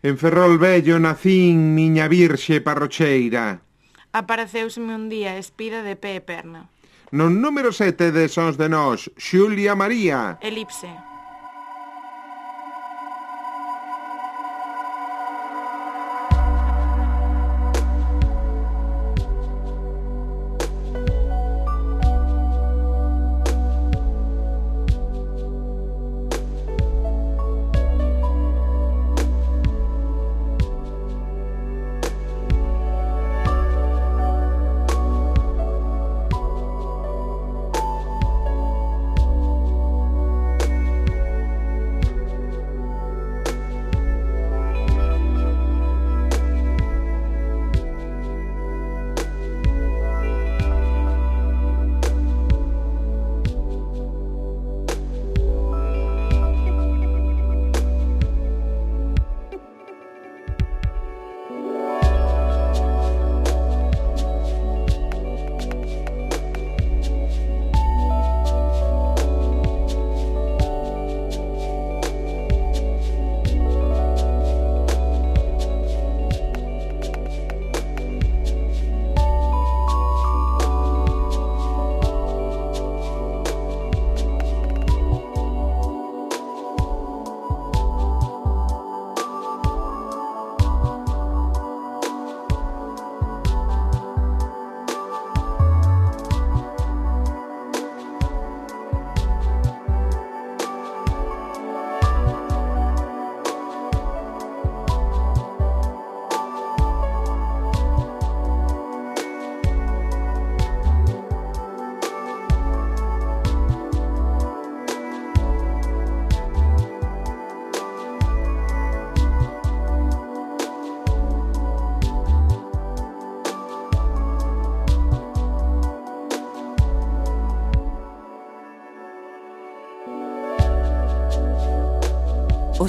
En Ferrol Vello nacín, miña virxe parrocheira. Apareceuseme un día, espida de pé e perna. No número 7 de Sons de Nós, Xulia María. Elipse.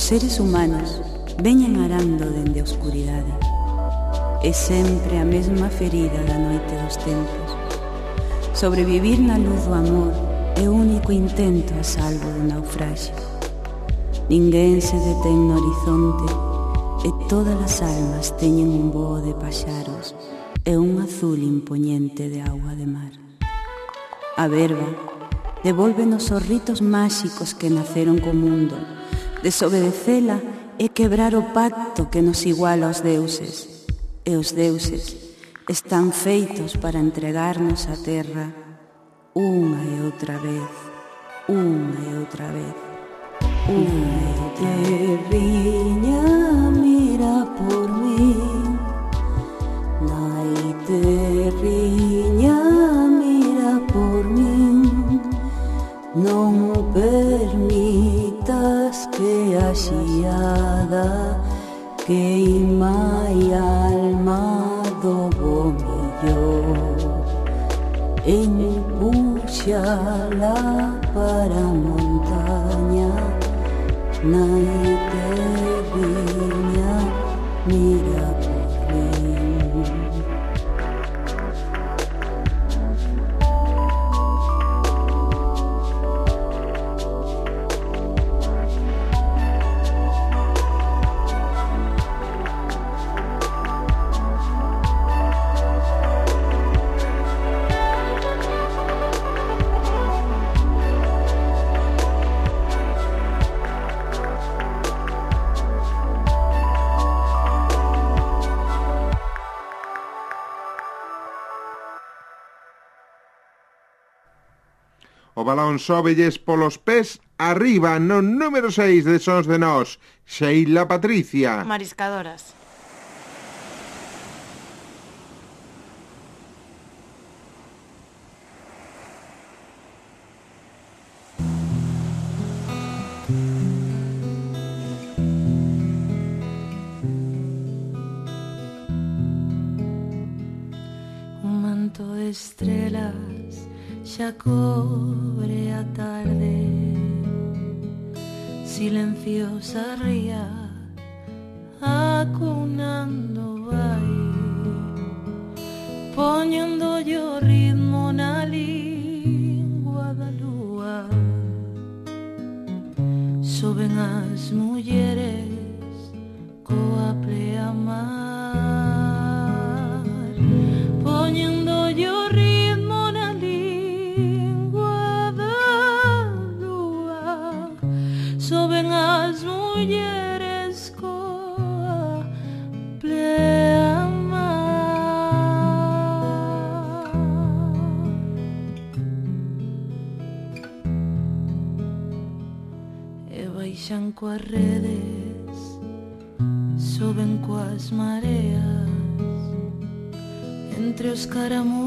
seres humanos veñan arando dende a oscuridade. É sempre a mesma ferida da noite dos tempos. Sobrevivir na luz do amor é o único intento a salvo do naufraxio. Ninguén se detén no horizonte e todas as almas teñen un voo de paxaros e un azul impoñente de agua de mar. A verba devólvenos os ritos máxicos que naceron co mundo Desobedecela é quebrar o pacto que nos iguala aos deuses. E os deuses están feitos para entregarnos a terra unha e outra vez, unha e outra vez. Unha e outra vez. viña mira por mí, naite terriña. pasiada que mai alma dobo millo en la para montaña naite viña mira sóbelles polos pés arriba no número 6 de Sons de Nós, Sheila Patricia. Mariscadoras. Xa cobre a tarde. Silenciosa ría acunando vai Poñendo buscar.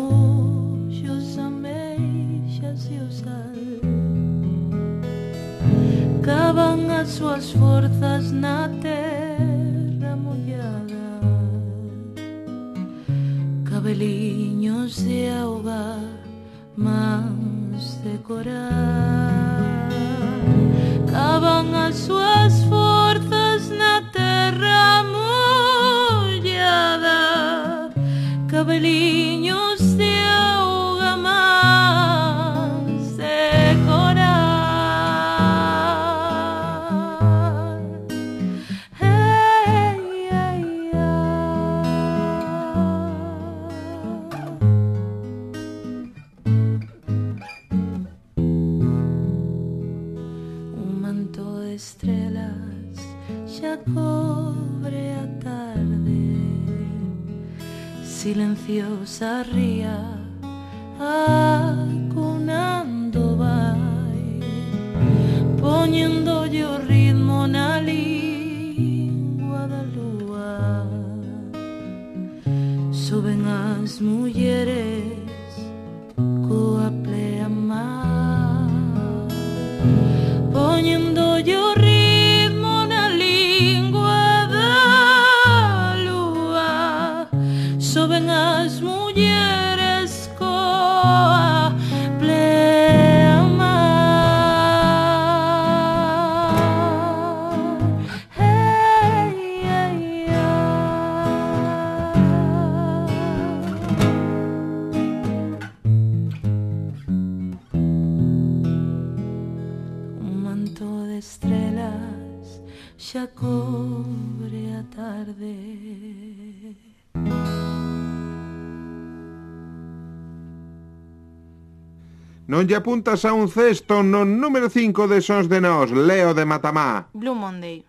Non lle apuntas a un cesto no número 5 de Sons de Nós, Leo de Matamá. Blue Monday.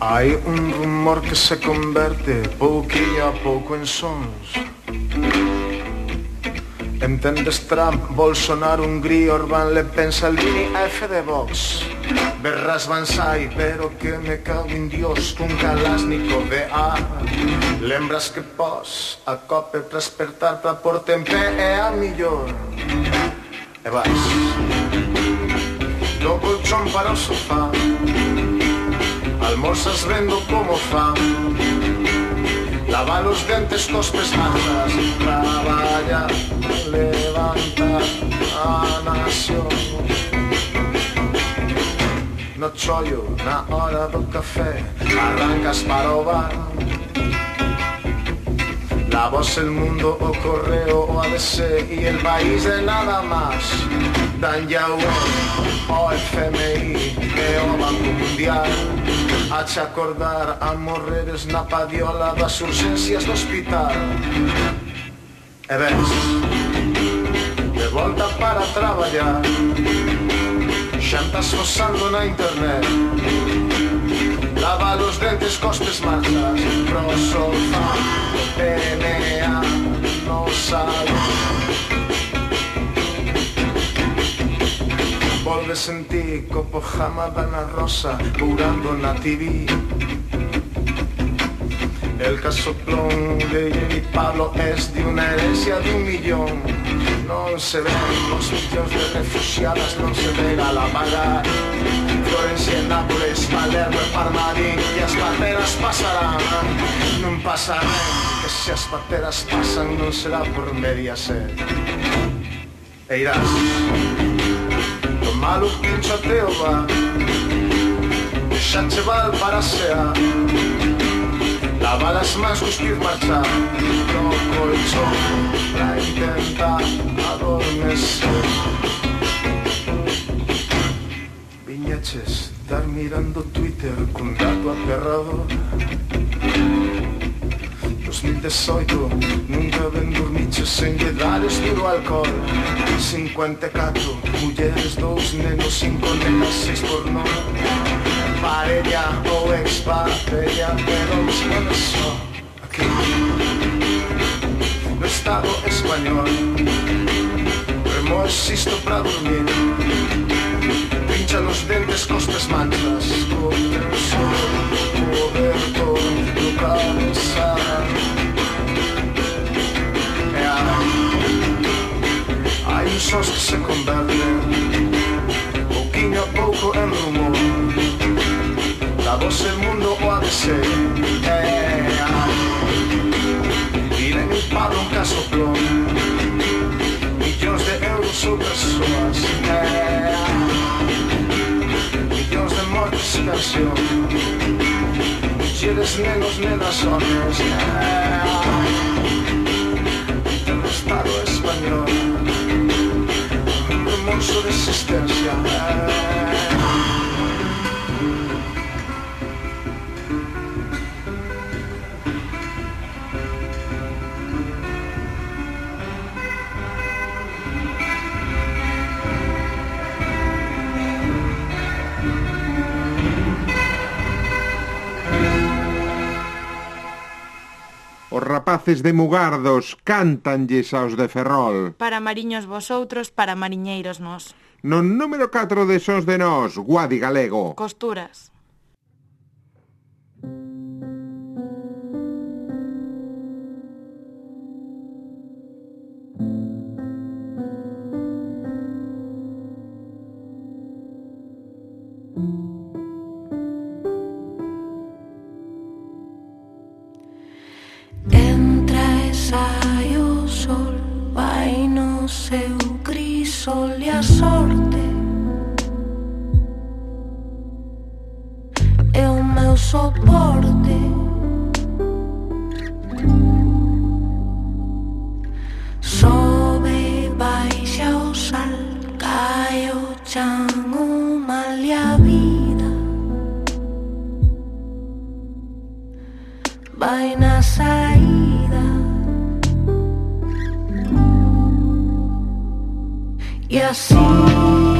Hai un amor que se converte pouquinho a pouco en sons. Entendes Trump, Bolsonaro, Hungría, Orbán, Le Pen, Salvini, F de Vox. Berras Bansai, pero que me cago en Dios Cun Kalashnikov A. Lembras que pos a cope para despertar para por tempe é a millor E vais Do colchón para o sofá. Almorzas vendo como fan. Lava los dentes cos pesmadas Traballa, levanta a nación. No chollo, na hora do café Arrancas para o bar La voz, el mundo, o correo, o ADC y el país de nada más. Dan ya o FMI o Banco Mundial Hache acordar a morreres na padiola das urxencias do hospital E ves De volta para traballar Xantas fosando na internet. Lava os dentes cos pes marchas Pro sofá, DNA, no salón sentí copo jamada rosa, curando la TV. El casoplón de Jenny Pablo es de una herencia de un millón. No se ven los sitios de refugiadas, no se ve la lavada. Florencia, Nápoles, Palermo, Parmarín, y las parteras pasarán. No pasarán, que si las parteras pasan, no será por media sed. E irás. malo pinchateo va Xa che val para xea Lava las mans guztiz martxa No colchón Pra intentar adormecer. Viñaches, estar mirando Twitter con dato aterrador 2018 Nunca ven dormiches sen lle dar estiro alcohol 54 mulleres, dous nenos, cinco nenas, seis porno Parella ou exparella, pero os nenos só aquí No estado español. Remos isto pra dormir. Pincha nos dentes costas manchas. Con o sol coberto do cabezal Sos que se mniejszość przekonania a poco en rumor. La voz del mundo oadese eh, hey, ah. Vive mi padre un casoplón Millones de euros son personas. Eh, ah. Millones de mortes y canción. Millones menos me das horas. Eh, ah. Estado español. con su resistencia. Os rapaces de Mugardos cántanlles aos de Ferrol. Para mariños vosotros, para mariñeiros nós. No número 4 de Sons de Nós, Guadi Galego. Costuras. Soporte. Sobe, baixa o sal Cae o chan, vida. Vai na saída. E assim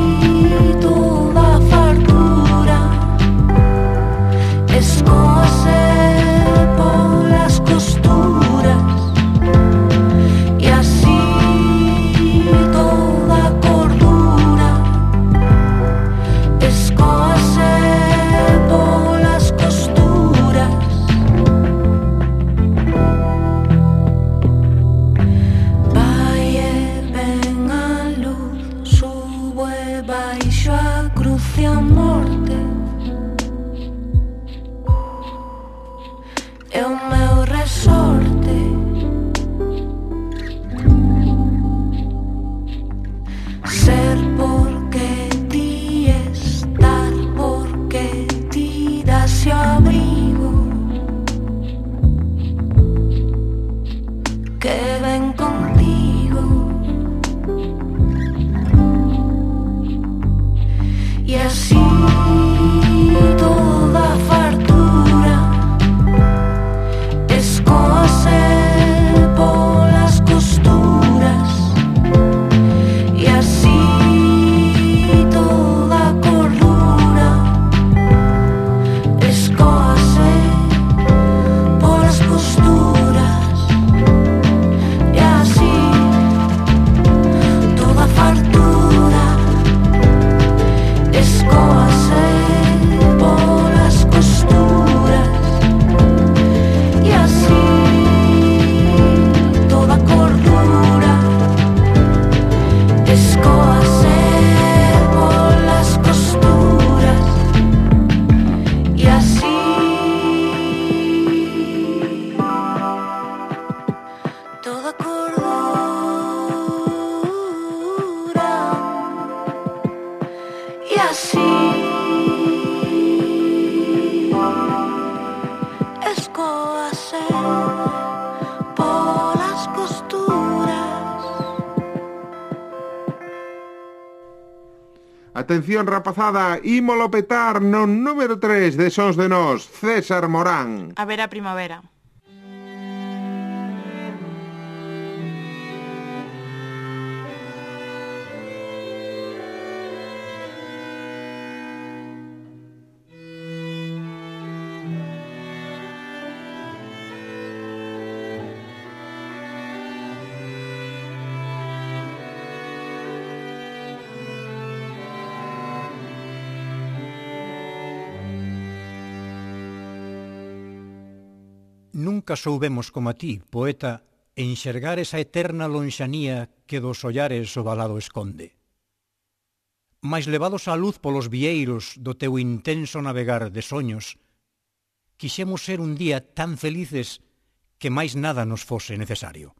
Atención rapazada, ímolo petar no número 3 de Sons de Nós, César Morán. A ver a primavera. Nunca soubemos como a ti, poeta, enxergar esa eterna lonxanía que dos ollares o balado esconde. Mais levados á luz polos vieiros do teu intenso navegar de soños, quixemos ser un día tan felices que máis nada nos fose necesario.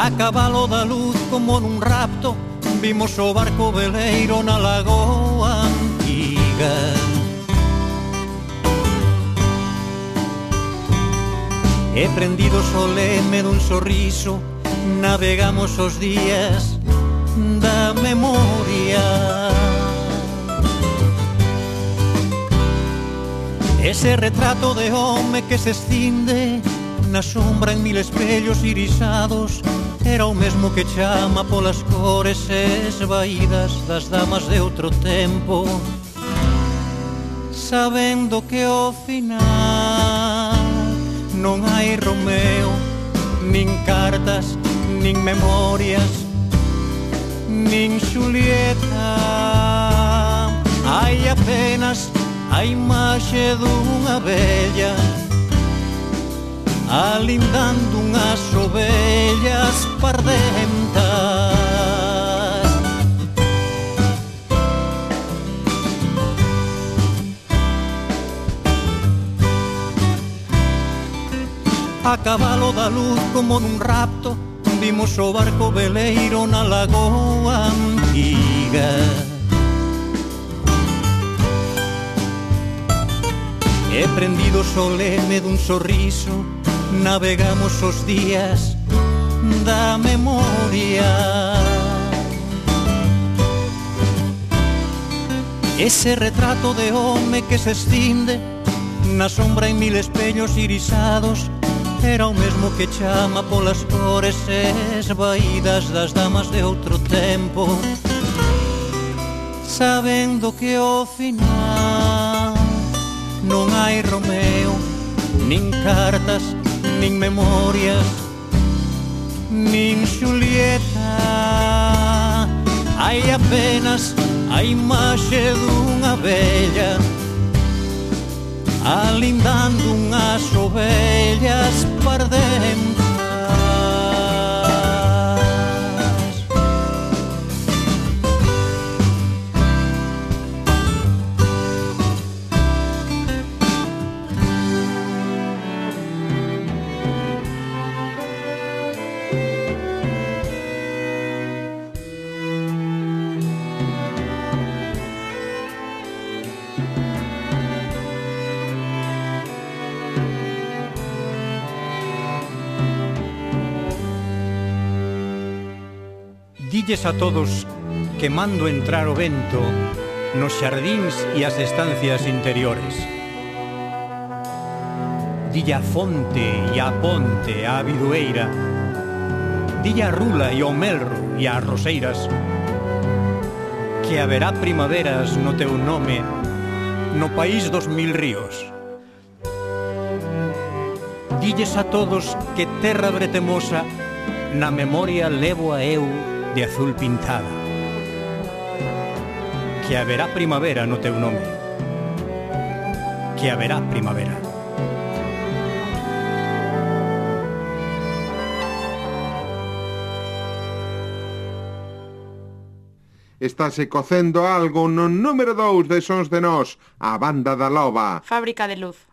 A cabalo da luz como nun rapto Vimos o barco veleiro na lagoa antiga. E prendido soleme dun sorriso Navegamos os días da memoria. Ese retrato de home que se escinde Na sombra en mil espellos irisados Era o mesmo que chama polas cores esvaídas das damas de outro tempo. Sabendo que ao final non hai Romeo Nin cartas, nin memorias, nin Julieta Hai apenas a imaxe dunha bella alindando unhas ovellas pardentas. A cabalo da luz como nun rapto vimos o barco veleiro na lagoa antiga. E prendido soleme dun sorriso navegamos os días da memoria. Ese retrato de home que se escinde na sombra en mil espellos irisados era o mesmo que chama polas cores esvaídas das damas de outro tempo sabendo que ao final non hai Romeo nin cartas nin memoria, nin Xulieta. Hai apenas a imaxe dunha bella alindando unhas ovellas par Dixilles a todos que mando entrar o vento nos xardíns e as estancias interiores. Dille a fonte e a ponte a bidueira dille a rula e ao melro e as roseiras, que haberá primaveras no teu nome no país dos mil ríos. Dilles a todos que terra bretemosa na memoria levo a eu de azul pintada. Que haberá primavera no teu nome. Que haberá primavera. Estáse cocendo algo no número 2 de Sons de Nós, a banda da Loba. Fábrica de luz.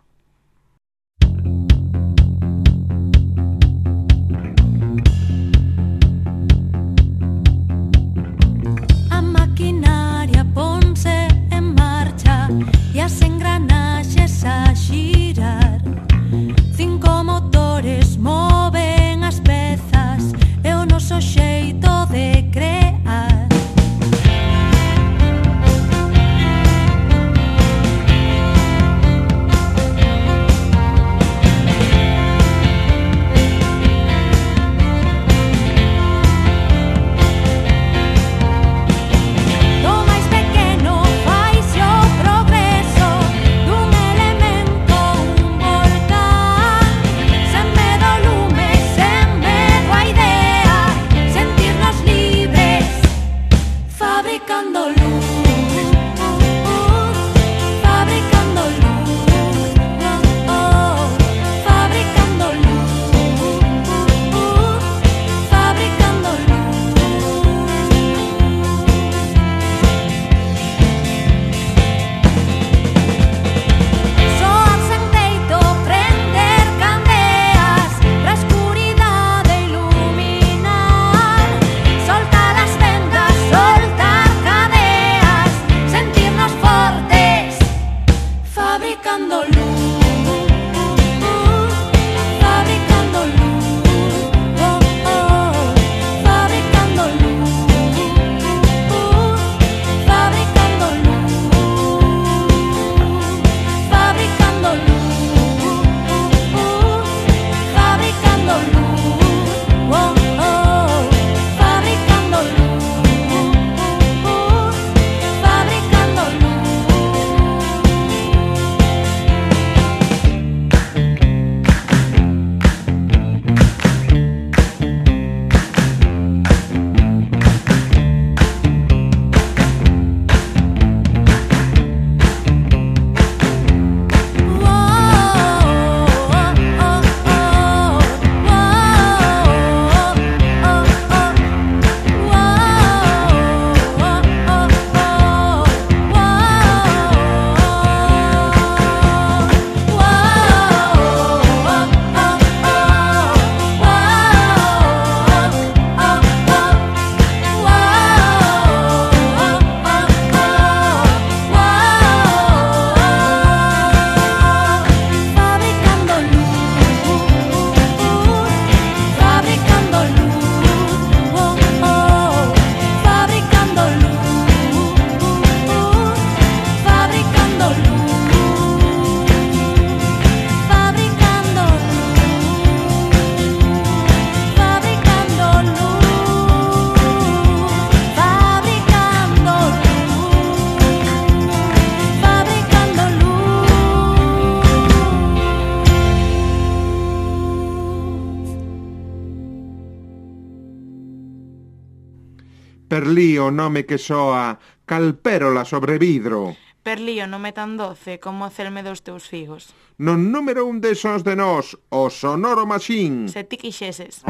girar. Cinco motores moven as pezas É o noso xeito de crear. o nome que soa Calpérola sobre vidro. Perlío nome tan doce como a celme dos teus figos. No número un de sons de nós, o sonoro machín. Se ti quixeses.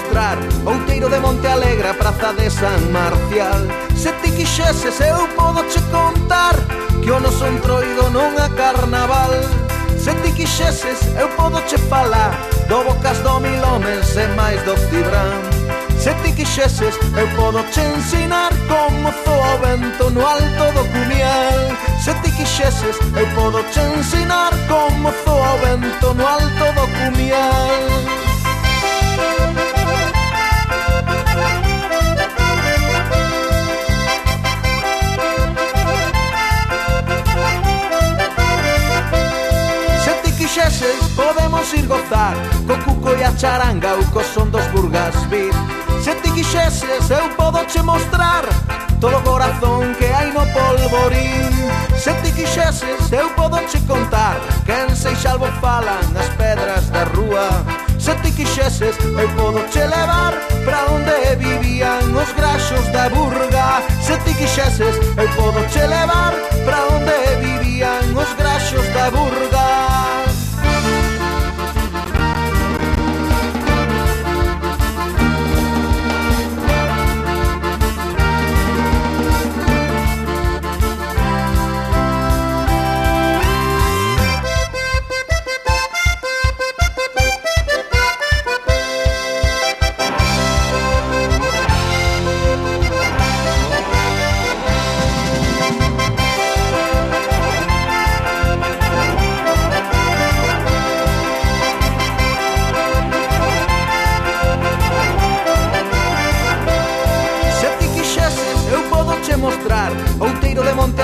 mostrar Outeiro de Monte Alegre, a praza de San Marcial. Se ti quixeses eu podo che contar Que o noso entroido non a carnaval. Se ti quixeses eu podo che falar Do Bocas do Mil Homens e máis do Cibran Se ti quixeses eu podo che ensinar Como zoa o vento no alto do cumial. Se ti quixeses eu podo che ensinar Como zoa o vento no alto do cumial. Podemos ir gozar co cuco e a charanga ou co son dos burgas vir Se ti quixeses eu podo che mostrar todo o corazón que hai no polvorín. Se ti quixeses eu podo che contar que en Seixalbo falan as pedras da rúa. Se ti quixeses eu podo che levar Pra onde vivían os graxos da burga. Se ti quixeses eu podo che levar Pra onde vivían os graxos da burga.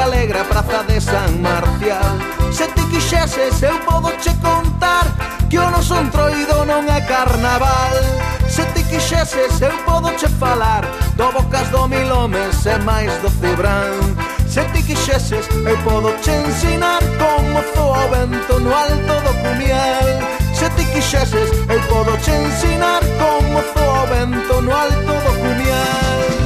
alegra praza de San Marcial. Se ti quixeses eu podo che contar Que o noso entroido non é carnaval. Se ti quixeses eu podo che falar Do Bocas do Mil Homes e máis do Cibrán. Se ti quixeses eu podo che ensinar Como zoa o vento no alto do cumial. Se ti quixeses eu podo che ensinar Como zoa o vento no alto do cumial.